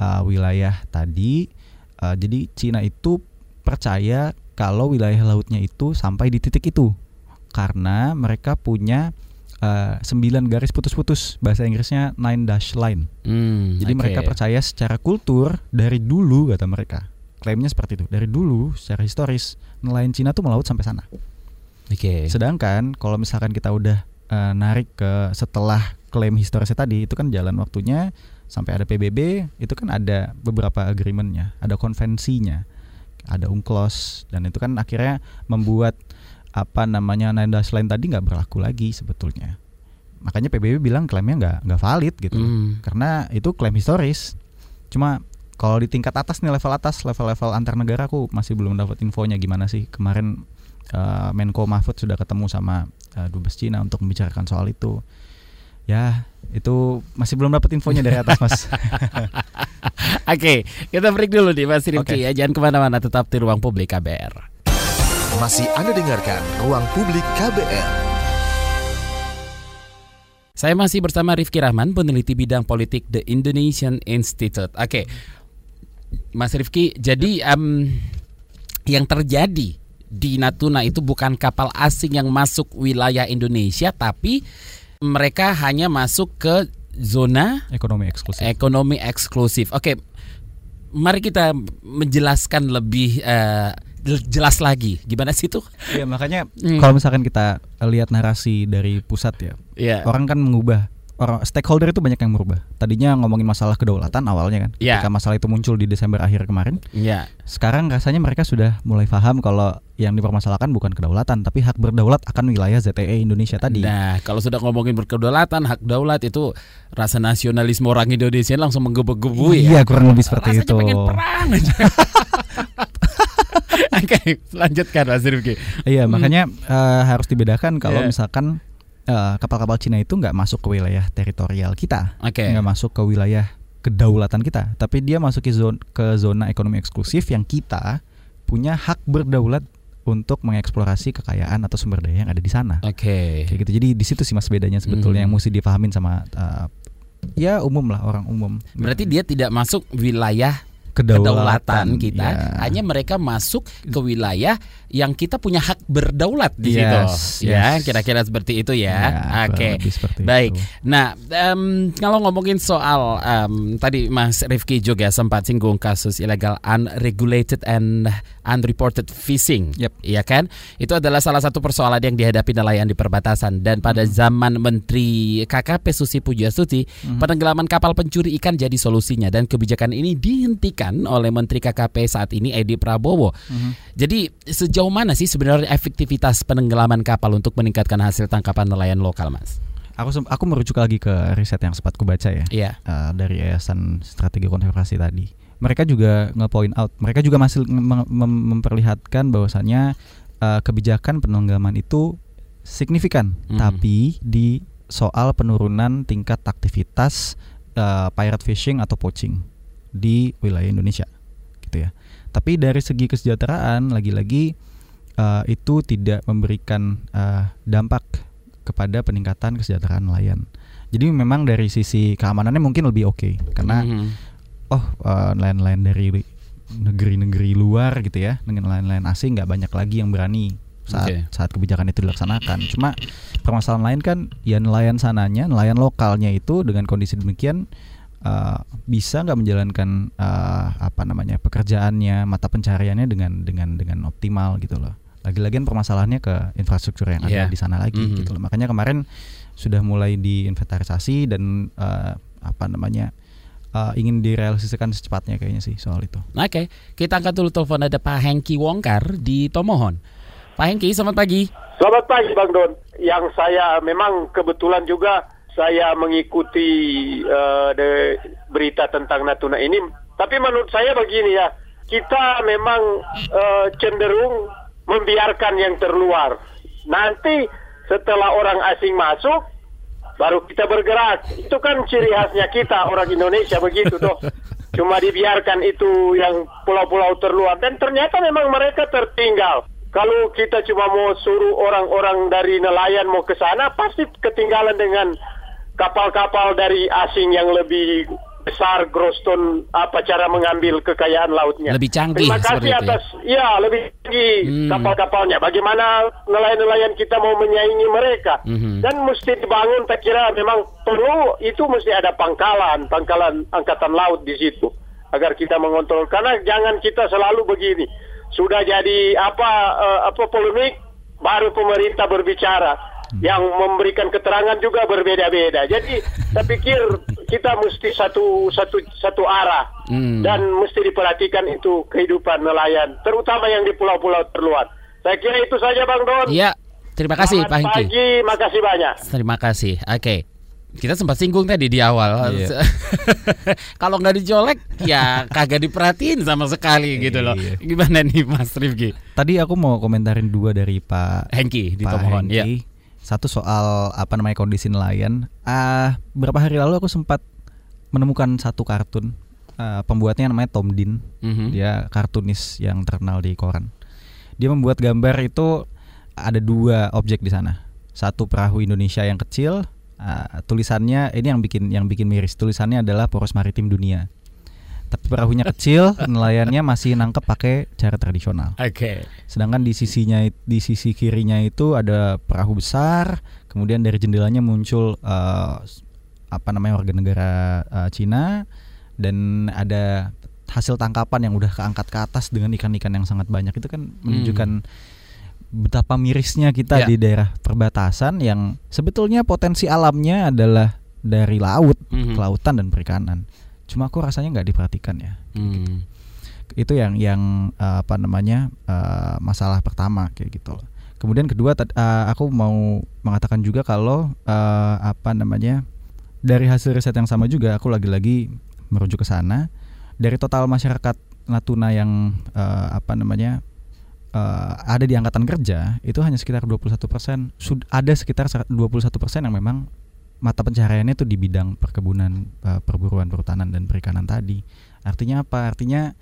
uh, wilayah tadi uh, jadi Cina itu percaya kalau wilayah lautnya itu sampai di titik itu karena mereka punya uh, sembilan garis putus-putus bahasa Inggrisnya nine dash line Hmm, jadi oke. mereka percaya secara kultur dari dulu kata mereka klaimnya seperti itu. Dari dulu secara historis nelayan Cina tuh melaut sampai sana. Oke. Sedangkan kalau misalkan kita udah eh, narik ke setelah klaim historisnya tadi itu kan jalan waktunya sampai ada PBB itu kan ada beberapa agreementnya, ada konvensinya, ada unclos dan itu kan akhirnya membuat apa namanya nada selain tadi nggak berlaku lagi sebetulnya. Makanya PBB bilang klaimnya nggak nggak valid gitu, Hmm. karena itu klaim historis. Cuma kalau di tingkat atas nih level atas level-level antar negara aku masih belum dapat infonya gimana sih kemarin eh, Menko Mahfud sudah ketemu sama eh, dubes Cina untuk membicarakan soal itu. Ya itu masih belum dapat infonya dari atas mas. Oke, kita break dulu nih Mas Rifki Oke. ya. Jangan ke mana-mana, tetap di ruang publik KBR. Masih Anda dengarkan Ruang Publik KBR. Saya masih bersama Rifki Rahman, peneliti bidang politik The Indonesian Institute. Oke, Mas Rifki, jadi em, yang terjadi di Natuna itu bukan kapal asing yang masuk wilayah Indonesia, tapi mereka hanya masuk ke zona Ekonomi eksklusif. ekonomi eksklusif. Oke, mari kita menjelaskan lebih eh, jelas lagi. Gimana sih itu? Iya makanya Hmm. kalau misalkan kita lihat narasi dari pusat ya, Iya. orang kan mengubah orang stakeholder itu banyak yang merubah. Tadinya ngomongin masalah kedaulatan awalnya kan, Iya. ketika masalah itu muncul di Desember akhir kemarin. Iya. Sekarang rasanya mereka sudah mulai paham kalau yang dipermasalahkan bukan kedaulatan, tapi hak berdaulat akan wilayah ZTE Indonesia tadi. Nah, kalau sudah ngomongin berkedaulatan, hak daulat itu rasa nasionalisme orang Indonesia langsung menggebu-gebu ya. Iya kurang lebih seperti Rasanya itu. pengen perang aja. Oke, lanjutkan Mas Rifki. Iya makanya eh, harus dibedakan kalau Iya. misalkan eh, kapal-kapal Cina itu nggak masuk ke wilayah teritorial kita, Oke. nggak masuk ke wilayah kedaulatan kita, tapi dia masuk ke zona, ke zona ekonomi eksklusif yang kita punya hak berdaulat untuk mengeksplorasi kekayaan atau sumber daya yang ada di sana. Oke. Kayak gitu. Jadi di situ sih mas bedanya sebetulnya Mhm. yang mesti dipahamin sama eh, ya umum lah orang umum. Berarti dia tidak masuk wilayah kedaulatan, kedaulatan kita, ya. hanya mereka masuk ke wilayah yang kita punya hak berdaulat di Yes, situ. Ya, yes. kira-kira seperti itu ya. Ya, Oke. seperti Baik. itu. Nah, em, kalau ngomongin soal em, tadi Mas Rifki juga sempat singgung kasus ilegal unregulated and unreported fishing. Yep. Iya kan? Itu adalah salah satu persoalan yang dihadapi nelayan di perbatasan dan pada Hmm. zaman Menteri KKP Susi Pujiastuti, Hmm. penenggelaman kapal pencuri ikan jadi solusinya dan kebijakan ini dihentikan oleh Menteri KKP saat ini Edi Prabowo. Mhm. Jadi sejauh mana sih sebenarnya efektivitas penenggelaman kapal untuk meningkatkan hasil tangkapan nelayan lokal, Mas? Aku aku merujuk lagi ke riset yang sempat ku baca ya. Iya. uh, dari Yayasan Strategi Konservasi tadi. Mereka juga nge-point out, mereka juga masih mem- mem- memperlihatkan bahwasannya uh, kebijakan penenggelaman itu signifikan, Mhm. tapi di soal penurunan tingkat aktivitas uh, pirate fishing atau poaching di wilayah Indonesia, gitu ya. Tapi dari segi kesejahteraan, lagi-lagi uh, itu tidak memberikan uh, dampak kepada peningkatan kesejahteraan nelayan. Jadi memang dari sisi keamanannya mungkin lebih oke karena Mhm. oh eh, nelayan-nelayan dari negeri-negeri luar gitu ya dengan nelayan-nelayan asing nggak banyak lagi yang berani saat Oke. saat kebijakan itu dilaksanakan. Cuma permasalahan lain kan ya nelayan sananya, nelayan lokalnya itu dengan kondisi demikian eh, bisa nggak menjalankan eh, apa namanya pekerjaannya, mata pencariannya dengan dengan dengan optimal gitu loh. Lagi-lagian permasalahannya ke infrastruktur yang ada Iya. di sana lagi Mhm. gitu loh. Makanya kemarin sudah mulai diinventarisasi dan eh, apa namanya eh, ingin direalisasikan secepatnya kayaknya sih soal itu. Oke, kita angkat dulu telepon ada Pak Hengki Wongkar di Tomohon. Pak Hengki, selamat pagi. Selamat pagi Bang Don. Yang saya memang kebetulan juga saya mengikuti eh, de- berita tentang Natuna ini. Tapi menurut saya begini ya, kita memang eh, cenderung membiarkan yang terluar. Nanti setelah orang asing masuk, baru kita bergerak. Itu kan ciri khasnya kita orang Indonesia begitu toh. Cuma dibiarkan itu yang pulau-pulau terluar dan ternyata memang mereka tertinggal. Kalau kita cuma mau suruh orang-orang dari nelayan mau ke sana, pasti ketinggalan dengan kapal-kapal dari asing yang lebih besar Groston apa cara mengambil kekayaan lautnya. Lebih canggih Terima kasih itu ya? atas ya lebih tinggi Hmm. kapal-kapalnya. Bagaimana nelayan-nelayan kita mau menyaingi mereka? Mhm. Dan mesti dibangun, saya kira memang perlu itu mesti ada pangkalan, pangkalan angkatan laut di situ. agar kita mengontrol karena jangan kita selalu begini sudah jadi apa uh, apa polemik baru pemerintah berbicara yang memberikan keterangan juga berbeda-beda. Jadi saya pikir kita mesti satu satu satu arah Hmm. dan mesti diperhatikan itu kehidupan nelayan, terutama yang di pulau-pulau terluar. Saya kira itu saja Bang Don. Iya, terima kasih Selamat Pak Hengki. pagi, makasih banyak. Terima kasih. Oke. Kita sempat singgung tadi di awal. Iya. Kalau nggak dicolek, ya kagak diperhatiin sama sekali gitu loh. Iya. Gimana nih Mas Rifki? Tadi aku mau komentarin dua dari Pak Hengki di Pak Tomohon. Ya. Satu soal apa namanya kondisi nelayan. Ah, beberapa hari lalu aku sempat menemukan satu kartun. Ah, pembuatnya namanya Tom Dean. Mhm. Dia kartunis yang terkenal di koran. Dia membuat gambar itu ada dua objek di sana. Satu perahu Indonesia yang kecil. ah, tulisannya ini yang bikin yang bikin miris. Tulisannya adalah poros maritim dunia. Tapi perahunya kecil, nelayannya masih nangkep pakai cara tradisional. Oke. Sedangkan di sisinya di sisi kirinya itu ada perahu besar, kemudian dari jendelanya muncul eh, apa namanya warga negara eh, Cina dan ada hasil tangkapan yang udah keangkat ke atas dengan ikan-ikan yang sangat banyak itu kan menunjukkan betapa mirisnya kita Ya. di daerah perbatasan yang sebetulnya potensi alamnya adalah dari laut, Mhm. kelautan dan perikanan. Cuma aku rasanya nggak diperhatikan ya Hmm. itu yang yang uh, apa namanya uh, masalah pertama kayak gitu. Kemudian kedua uh, aku mau mengatakan juga kalau uh, apa namanya dari hasil riset yang sama juga aku lagi-lagi merujuk ke sana dari total masyarakat Natuna yang uh, apa namanya uh, ada di angkatan kerja itu hanya sekitar 21 persen ada sekitar 21 persen yang memang mata pencahariannya itu di bidang perkebunan uh, perburuan perhutanan dan perikanan tadi artinya apa artinya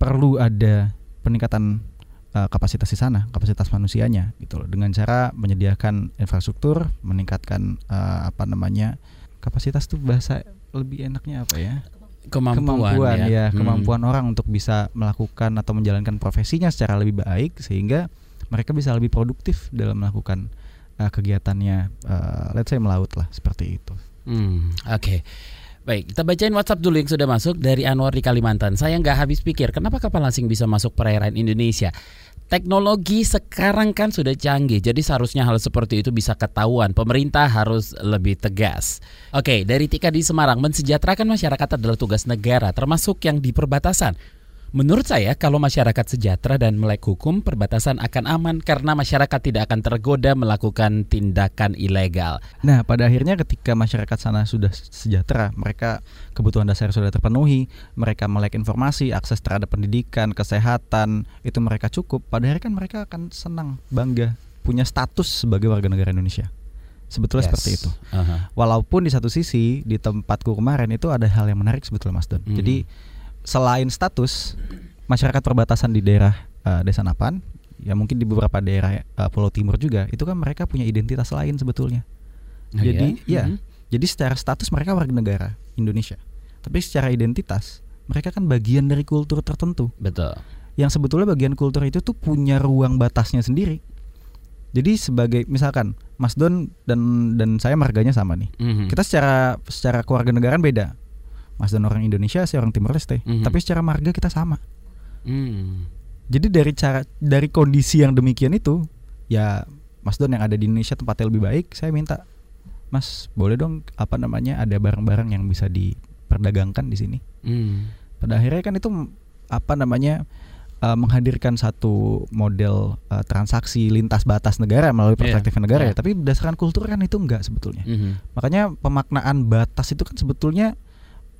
perlu ada peningkatan uh, kapasitas di sana, kapasitas manusianya gitu loh dengan cara menyediakan infrastruktur, meningkatkan uh, apa namanya kapasitas tuh bahasa lebih enaknya apa ya? Kemampuan, ya, Hmm. kemampuan orang untuk bisa melakukan atau menjalankan profesinya secara lebih baik sehingga mereka bisa lebih produktif dalam melakukan uh, kegiatannya uh, let's say melaut lah seperti itu. Hmm, Oke. Baik, kita bacain WhatsApp dulu yang sudah masuk dari Anwar di Kalimantan. Saya nggak habis pikir, kenapa kapal asing bisa masuk perairan Indonesia? Teknologi sekarang kan sudah canggih, jadi seharusnya hal seperti itu bisa ketahuan. Pemerintah harus lebih tegas. Oke, dari Tika di Semarang, mensejahterakan masyarakat adalah tugas negara, termasuk yang di perbatasan. Menurut saya, kalau masyarakat sejahtera dan melek hukum, perbatasan akan aman karena masyarakat tidak akan tergoda melakukan tindakan ilegal. Nah, pada akhirnya ketika masyarakat sana sudah sejahtera, mereka kebutuhan dasar sudah terpenuhi, mereka melek informasi, akses terhadap pendidikan, kesehatan, itu mereka cukup. Pada akhirnya kan mereka akan senang, bangga, punya status sebagai warga negara Indonesia. Sebetulnya Yes. seperti itu. Aha. Walaupun di satu sisi di tempatku kemarin itu ada hal yang menarik sebetulnya Mas Don. Mhm. Jadi selain status masyarakat perbatasan di daerah eh, Desa Napan, ya mungkin di beberapa daerah eh, Pulau Timur juga, itu kan mereka punya identitas lain sebetulnya. Oh, Jadi ya? ya, Mhm. jadi secara status mereka warga negara Indonesia. Tapi secara identitas mereka kan bagian dari kultur tertentu. Betul. Yang sebetulnya bagian kultur itu tuh punya ruang batasnya sendiri. Jadi sebagai misalkan Mas Don dan dan saya marganya sama nih. Mhm. Kita secara secara kewarganegaraan beda. Mas Don orang Indonesia, saya orang Timor Leste. Mhm. Tapi secara marga kita sama. Hmm. Jadi dari cara dari kondisi yang demikian itu, ya Mas Don yang ada di Indonesia tempatnya lebih baik, saya minta Mas boleh dong apa namanya ada barang-barang yang bisa diperdagangkan di sini. Hmm. Pada akhirnya kan itu apa namanya eh, menghadirkan satu model eh, transaksi lintas batas negara melalui Iya, perspektif negara iya. ya. Tapi berdasarkan kultur kan itu enggak sebetulnya. Mhm. Makanya pemaknaan batas itu kan sebetulnya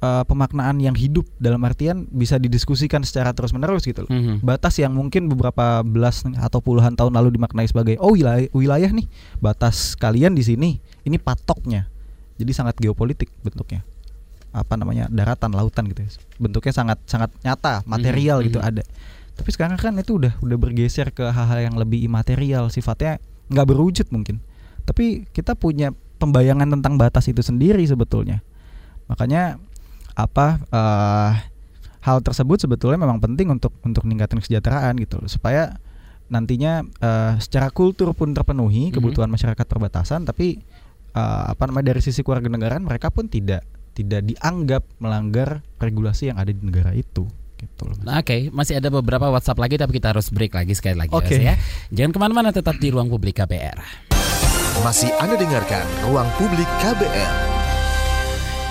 eh, pemaknaan yang hidup dalam artian bisa didiskusikan secara terus menerus gitu loh. Mhm. Batas yang mungkin beberapa belas atau puluhan tahun lalu dimaknai sebagai oh wilayah, wilayah nih batas kalian di sini ini patoknya. Jadi sangat geopolitik bentuknya. Apa namanya daratan lautan gitu. ya. Bentuknya sangat sangat nyata material Mhm, gitu mhm. ada. Tapi sekarang kan itu udah udah bergeser ke hal-hal yang lebih imaterial sifatnya nggak berwujud mungkin. Tapi kita punya pembayangan tentang batas itu sendiri sebetulnya. Makanya apa eh, hal tersebut sebetulnya memang penting untuk untuk meningkatkan kesejahteraan gitu loh, supaya nantinya eh, secara kultur pun terpenuhi Mhm. kebutuhan masyarakat perbatasan tapi eh, apa namanya dari sisi kewarganegaraan mereka pun tidak tidak dianggap melanggar regulasi yang ada di negara itu gitu loh. Nah, Oke, masih ada beberapa WhatsApp lagi tapi kita harus break lagi sekali lagi Oke. ya. Jangan ke mana-mana tetap di ruang publik KBR. Masih Anda dengarkan Ruang Publik KBR.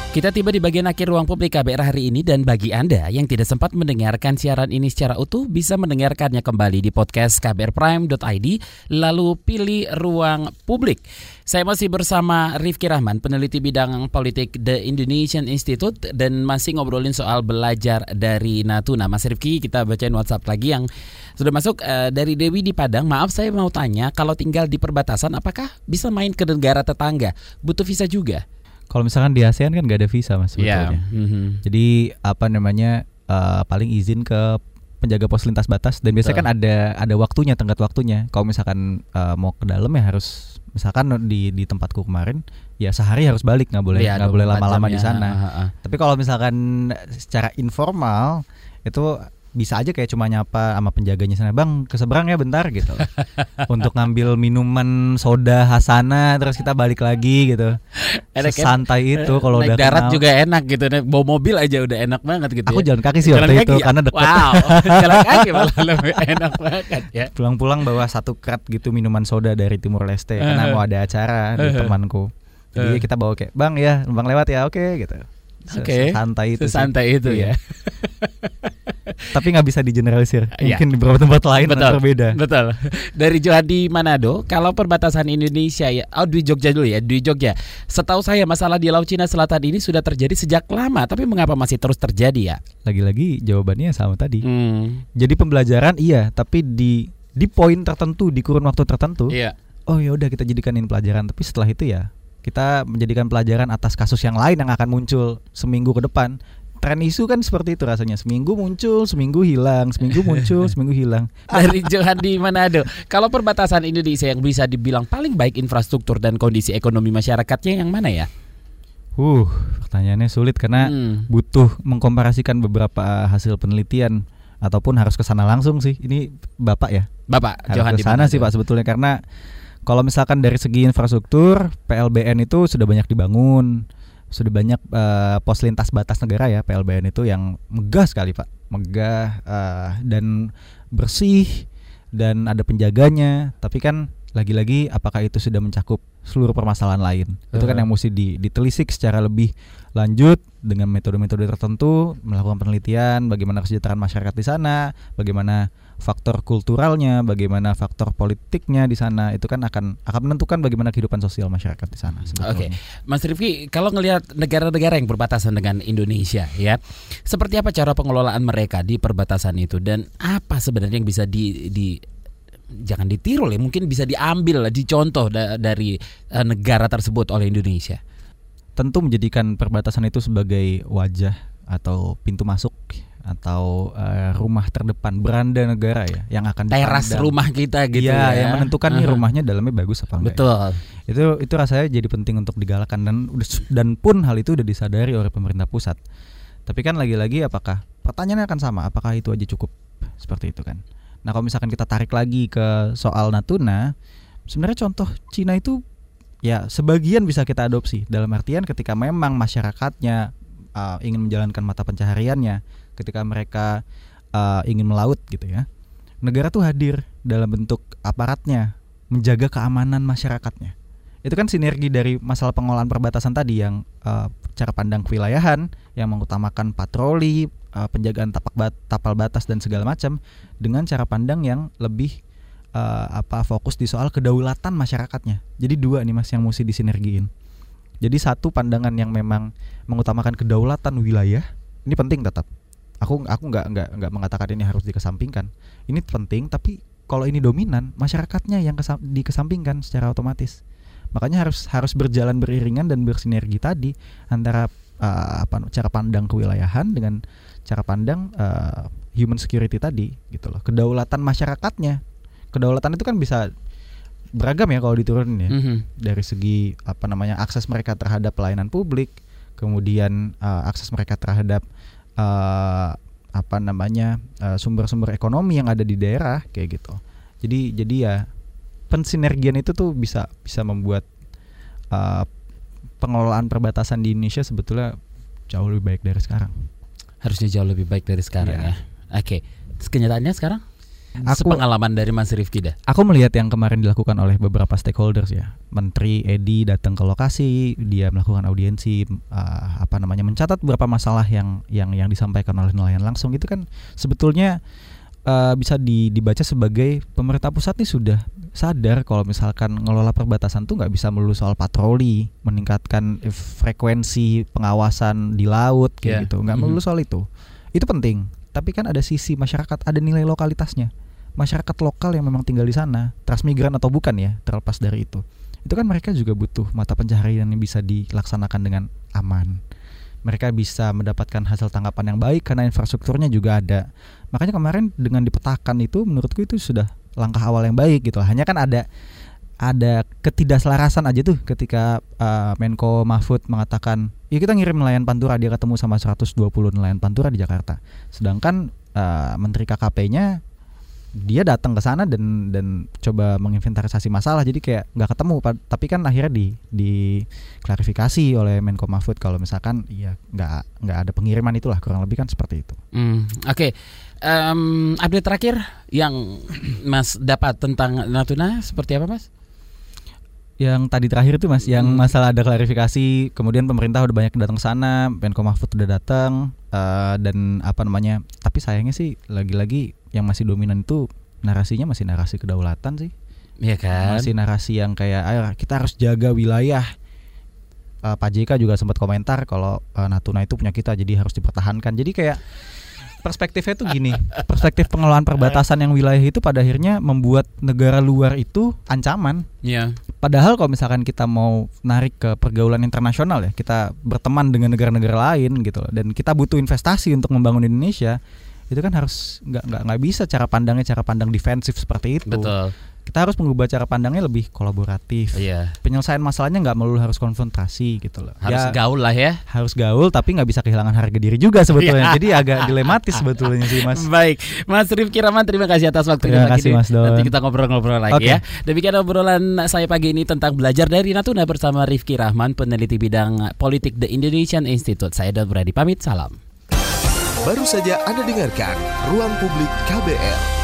Kita tiba di bagian akhir ruang publik KBR hari ini dan bagi Anda yang tidak sempat mendengarkan siaran ini secara utuh bisa mendengarkannya kembali di podcast kbrprime.id lalu pilih ruang publik. Saya masih bersama Rifki Rahman, peneliti bidang politik The Indonesian Institute dan masih ngobrolin soal belajar dari Natuna. Mas Rifki, kita bacain WhatsApp lagi yang sudah masuk eh, dari Dewi di Padang. Maaf saya mau tanya, kalau tinggal di perbatasan apakah bisa main ke negara tetangga? Butuh visa juga? Kalau misalkan di ASEAN kan nggak ada visa mas sebetulnya. mhm. Jadi apa namanya eh, paling izin ke penjaga pos lintas batas dan biasanya kan ada ada waktunya tenggat waktunya. Kalau misalkan eh, mau ke dalam ya harus misalkan di di tempatku kemarin ya sehari harus balik nggak boleh Iya, nggak boleh 24 lama-lama di ya. sana. Ah, ah, ah. Tapi kalau misalkan secara informal itu bisa aja kayak cuma nyapa sama penjaganya sana, "Bang, ke seberang ya bentar" gitu. Untuk ngambil minuman soda Hasana terus kita balik lagi gitu. Enak kan? Sesantai itu kalau udah darat kenal. juga enak gitu. Naik bawa mobil aja udah enak banget gitu. Aku ya. jalan kaki sih Jalan waktu kaki itu ya? karena dekat. Wow, jalan kaki malah lebih enak banget ya. Pulang-pulang bawa satu krat gitu minuman soda dari Timur Leste karena mau ada acara di temanku. Jadi kita bawa kayak, "Bang ya, bang lewat ya." Oke gitu. Oke. Santai itu. sih. Sesantai itu Iya. ya. Tapi nggak bisa digeneralisir. Iya. Mungkin di beberapa tempat lain Betul. berbeda. Betul. Dari Johadi Manado, kalau perbatasan Indonesia ya, oh di Jogja dulu ya, di Jogja. Setahu saya masalah di Laut Cina Selatan ini sudah terjadi sejak lama, tapi mengapa masih terus terjadi ya? Lagi-lagi jawabannya sama tadi. Hmm. Jadi pembelajaran iya, tapi di di poin tertentu, di kurun waktu tertentu. Iya. Oh ya udah kita jadikan ini pelajaran, tapi setelah itu ya kita menjadikan pelajaran atas kasus yang lain yang akan muncul seminggu ke depan. Tren isu kan seperti itu rasanya. Seminggu muncul, seminggu hilang, seminggu muncul, seminggu hilang. Dari Johadi Manado, kalau perbatasan Indonesia yang bisa dibilang paling baik infrastruktur dan kondisi ekonomi masyarakatnya yang mana ya? Uh, pertanyaannya sulit karena Hmm. butuh mengkomparasikan beberapa hasil penelitian ataupun harus ke sana langsung sih. Ini Bapak ya? Bapak Harus ke sana sih Pak sebetulnya karena kalau misalkan dari segi infrastruktur, PLBN itu sudah banyak dibangun. Sudah banyak eh, pos lintas batas negara ya PLBN itu yang megah sekali Pak. Megah eh, dan bersih dan ada penjaganya, tapi kan lagi-lagi apakah itu sudah mencakup seluruh permasalahan lain? Itu kan yang mesti di- ditelisik secara lebih lanjut dengan metode-metode tertentu, melakukan penelitian bagaimana kesejahteraan masyarakat di sana, bagaimana faktor kulturalnya, bagaimana faktor politiknya di sana, itu kan akan akan menentukan bagaimana kehidupan sosial masyarakat di sana. Oke, sebetulnya. Mas Rifki, kalau ngelihat negara-negara yang berbatasan dengan Indonesia, ya, seperti apa cara pengelolaan mereka di perbatasan itu dan apa sebenarnya yang bisa di, di jangan ditiru ya, mungkin bisa diambil, lah, dicontoh da- dari eh, negara tersebut oleh Indonesia. Tentu menjadikan perbatasan itu sebagai wajah atau pintu masuk atau eh, rumah terdepan beranda negara ya yang akan Teras dipandang. rumah kita gitu Iya, ya. yang menentukan nih Aha. rumahnya dalamnya bagus apa enggak. ya. Betul. Itu itu rasanya jadi penting untuk digalakkan dan dan pun hal itu udah disadari oleh pemerintah pusat. Tapi kan lagi-lagi apakah pertanyaannya akan sama, apakah itu aja cukup seperti itu kan? Nah, kalau misalkan kita tarik lagi ke soal Natuna, sebenarnya contoh Cina itu ya sebagian bisa kita adopsi dalam artian ketika memang masyarakatnya uh, ingin menjalankan mata pencahariannya, ketika mereka uh, ingin melaut gitu ya. Negara tuh hadir dalam bentuk aparatnya menjaga keamanan masyarakatnya. Itu kan sinergi dari masalah pengelolaan perbatasan tadi yang uh, cara pandang kewilayahan yang mengutamakan patroli, uh, penjagaan tapak bat- tapal batas dan segala macam dengan cara pandang yang lebih uh, apa fokus di soal kedaulatan masyarakatnya. Jadi dua nih Mas yang mesti disinergiin. Jadi satu pandangan yang memang mengutamakan kedaulatan wilayah ini penting tetap. Aku aku nggak nggak nggak mengatakan ini harus dikesampingkan. Ini penting tapi kalau ini dominan masyarakatnya yang kesam- dikesampingkan secara otomatis. Makanya harus harus berjalan beriringan dan bersinergi tadi antara uh, apa cara pandang kewilayahan dengan cara pandang uh, human security tadi gitu loh. Kedaulatan masyarakatnya. Kedaulatan itu kan bisa beragam ya kalau diturunin ya Mhm. dari segi apa namanya akses mereka terhadap pelayanan publik, kemudian uh, akses mereka terhadap uh, apa namanya uh, sumber-sumber ekonomi yang ada di daerah kayak gitu. Jadi jadi ya pensinergian itu tuh bisa bisa membuat uh, pengelolaan perbatasan di Indonesia sebetulnya jauh lebih baik dari sekarang. Harusnya jauh lebih baik dari sekarang Iya. ya. Oke, Terus kenyataannya sekarang? Aku- Sepengalaman dari Mas Rifki dah. Aku melihat yang kemarin dilakukan oleh beberapa stakeholders ya. Menteri Edi datang ke lokasi, dia melakukan audiensi uh, apa namanya mencatat beberapa masalah yang yang yang disampaikan oleh nelayan langsung itu kan sebetulnya uh, bisa di- dibaca sebagai pemerintah pusat nih sudah sadar kalau misalkan ngelola perbatasan tuh nggak bisa melulu soal patroli, meningkatkan frekuensi pengawasan di laut kayak Yeah. gitu, nggak Mhm. melulu soal itu. Itu penting, tapi kan ada sisi masyarakat, ada nilai lokalitasnya masyarakat lokal yang memang tinggal di sana, transmigran atau bukan ya, terlepas dari itu. Itu kan mereka juga butuh mata pencaharian yang bisa dilaksanakan dengan aman. Mereka bisa mendapatkan hasil tangkapan yang baik karena infrastrukturnya juga ada. Makanya kemarin dengan dipetakan itu menurutku itu sudah langkah awal yang baik gitu. Hanya kan ada ada ketidakselarasan aja tuh ketika uh, Menko Mahfud mengatakan, "Ya kita ngirim nelayan Pantura, dia ketemu sama 120 nelayan Pantura di Jakarta." Sedangkan uh, Menteri KKP-nya dia datang ke sana dan dan coba menginventarisasi masalah jadi kayak nggak ketemu tapi kan akhirnya di diklarifikasi oleh Menko Mahfud kalau misalkan ya nggak nggak ada pengiriman itulah kurang lebih kan seperti itu Hmm, Oke, Em, update terakhir yang Mas dapat tentang Natuna seperti apa Mas? Yang tadi terakhir itu mas yang Hmm. masalah ada klarifikasi kemudian pemerintah udah banyak datang ke sana Menko Mahfud udah datang eh, dan apa namanya tapi sayangnya sih lagi-lagi yang masih dominan itu narasinya masih narasi kedaulatan sih Iya kan? masih narasi yang kayak ayo kita harus jaga wilayah Eh, Pak JK juga sempat komentar kalau eh, Natuna itu punya kita jadi harus dipertahankan jadi kayak perspektifnya tuh gini perspektif pengelolaan perbatasan yang wilayah itu pada akhirnya membuat negara luar itu ancaman Iya. Padahal kalau misalkan kita mau narik ke pergaulan internasional ya, kita berteman dengan negara-negara lain gitu loh, dan kita butuh investasi untuk membangun Indonesia, itu kan harus nggak nggak nggak bisa cara pandangnya cara pandang defensif seperti itu. Betul. Kita harus mengubah cara pandangnya lebih kolaboratif. Iya. Penyelesaian masalahnya nggak melulu harus konfrontasi gitu loh. Harus Ya, gaul lah ya. harus gaul tapi nggak bisa kehilangan harga diri juga sebetulnya. Iya. Jadi agak dilematis sebetulnya sih mas. Baik, Mas Rifki Rahman terima kasih atas waktunya Terima pagi kasih, ini. Mas Don. Nanti kita ngobrol-ngobrol lagi Oke. ya. Demikian obrolan saya pagi ini tentang belajar dari Natuna bersama Rifki Rahman, peneliti bidang politik The Indonesian Institute. Saya Don Brady pamit, salam. Baru saja Anda dengarkan Ruang Publik KBR.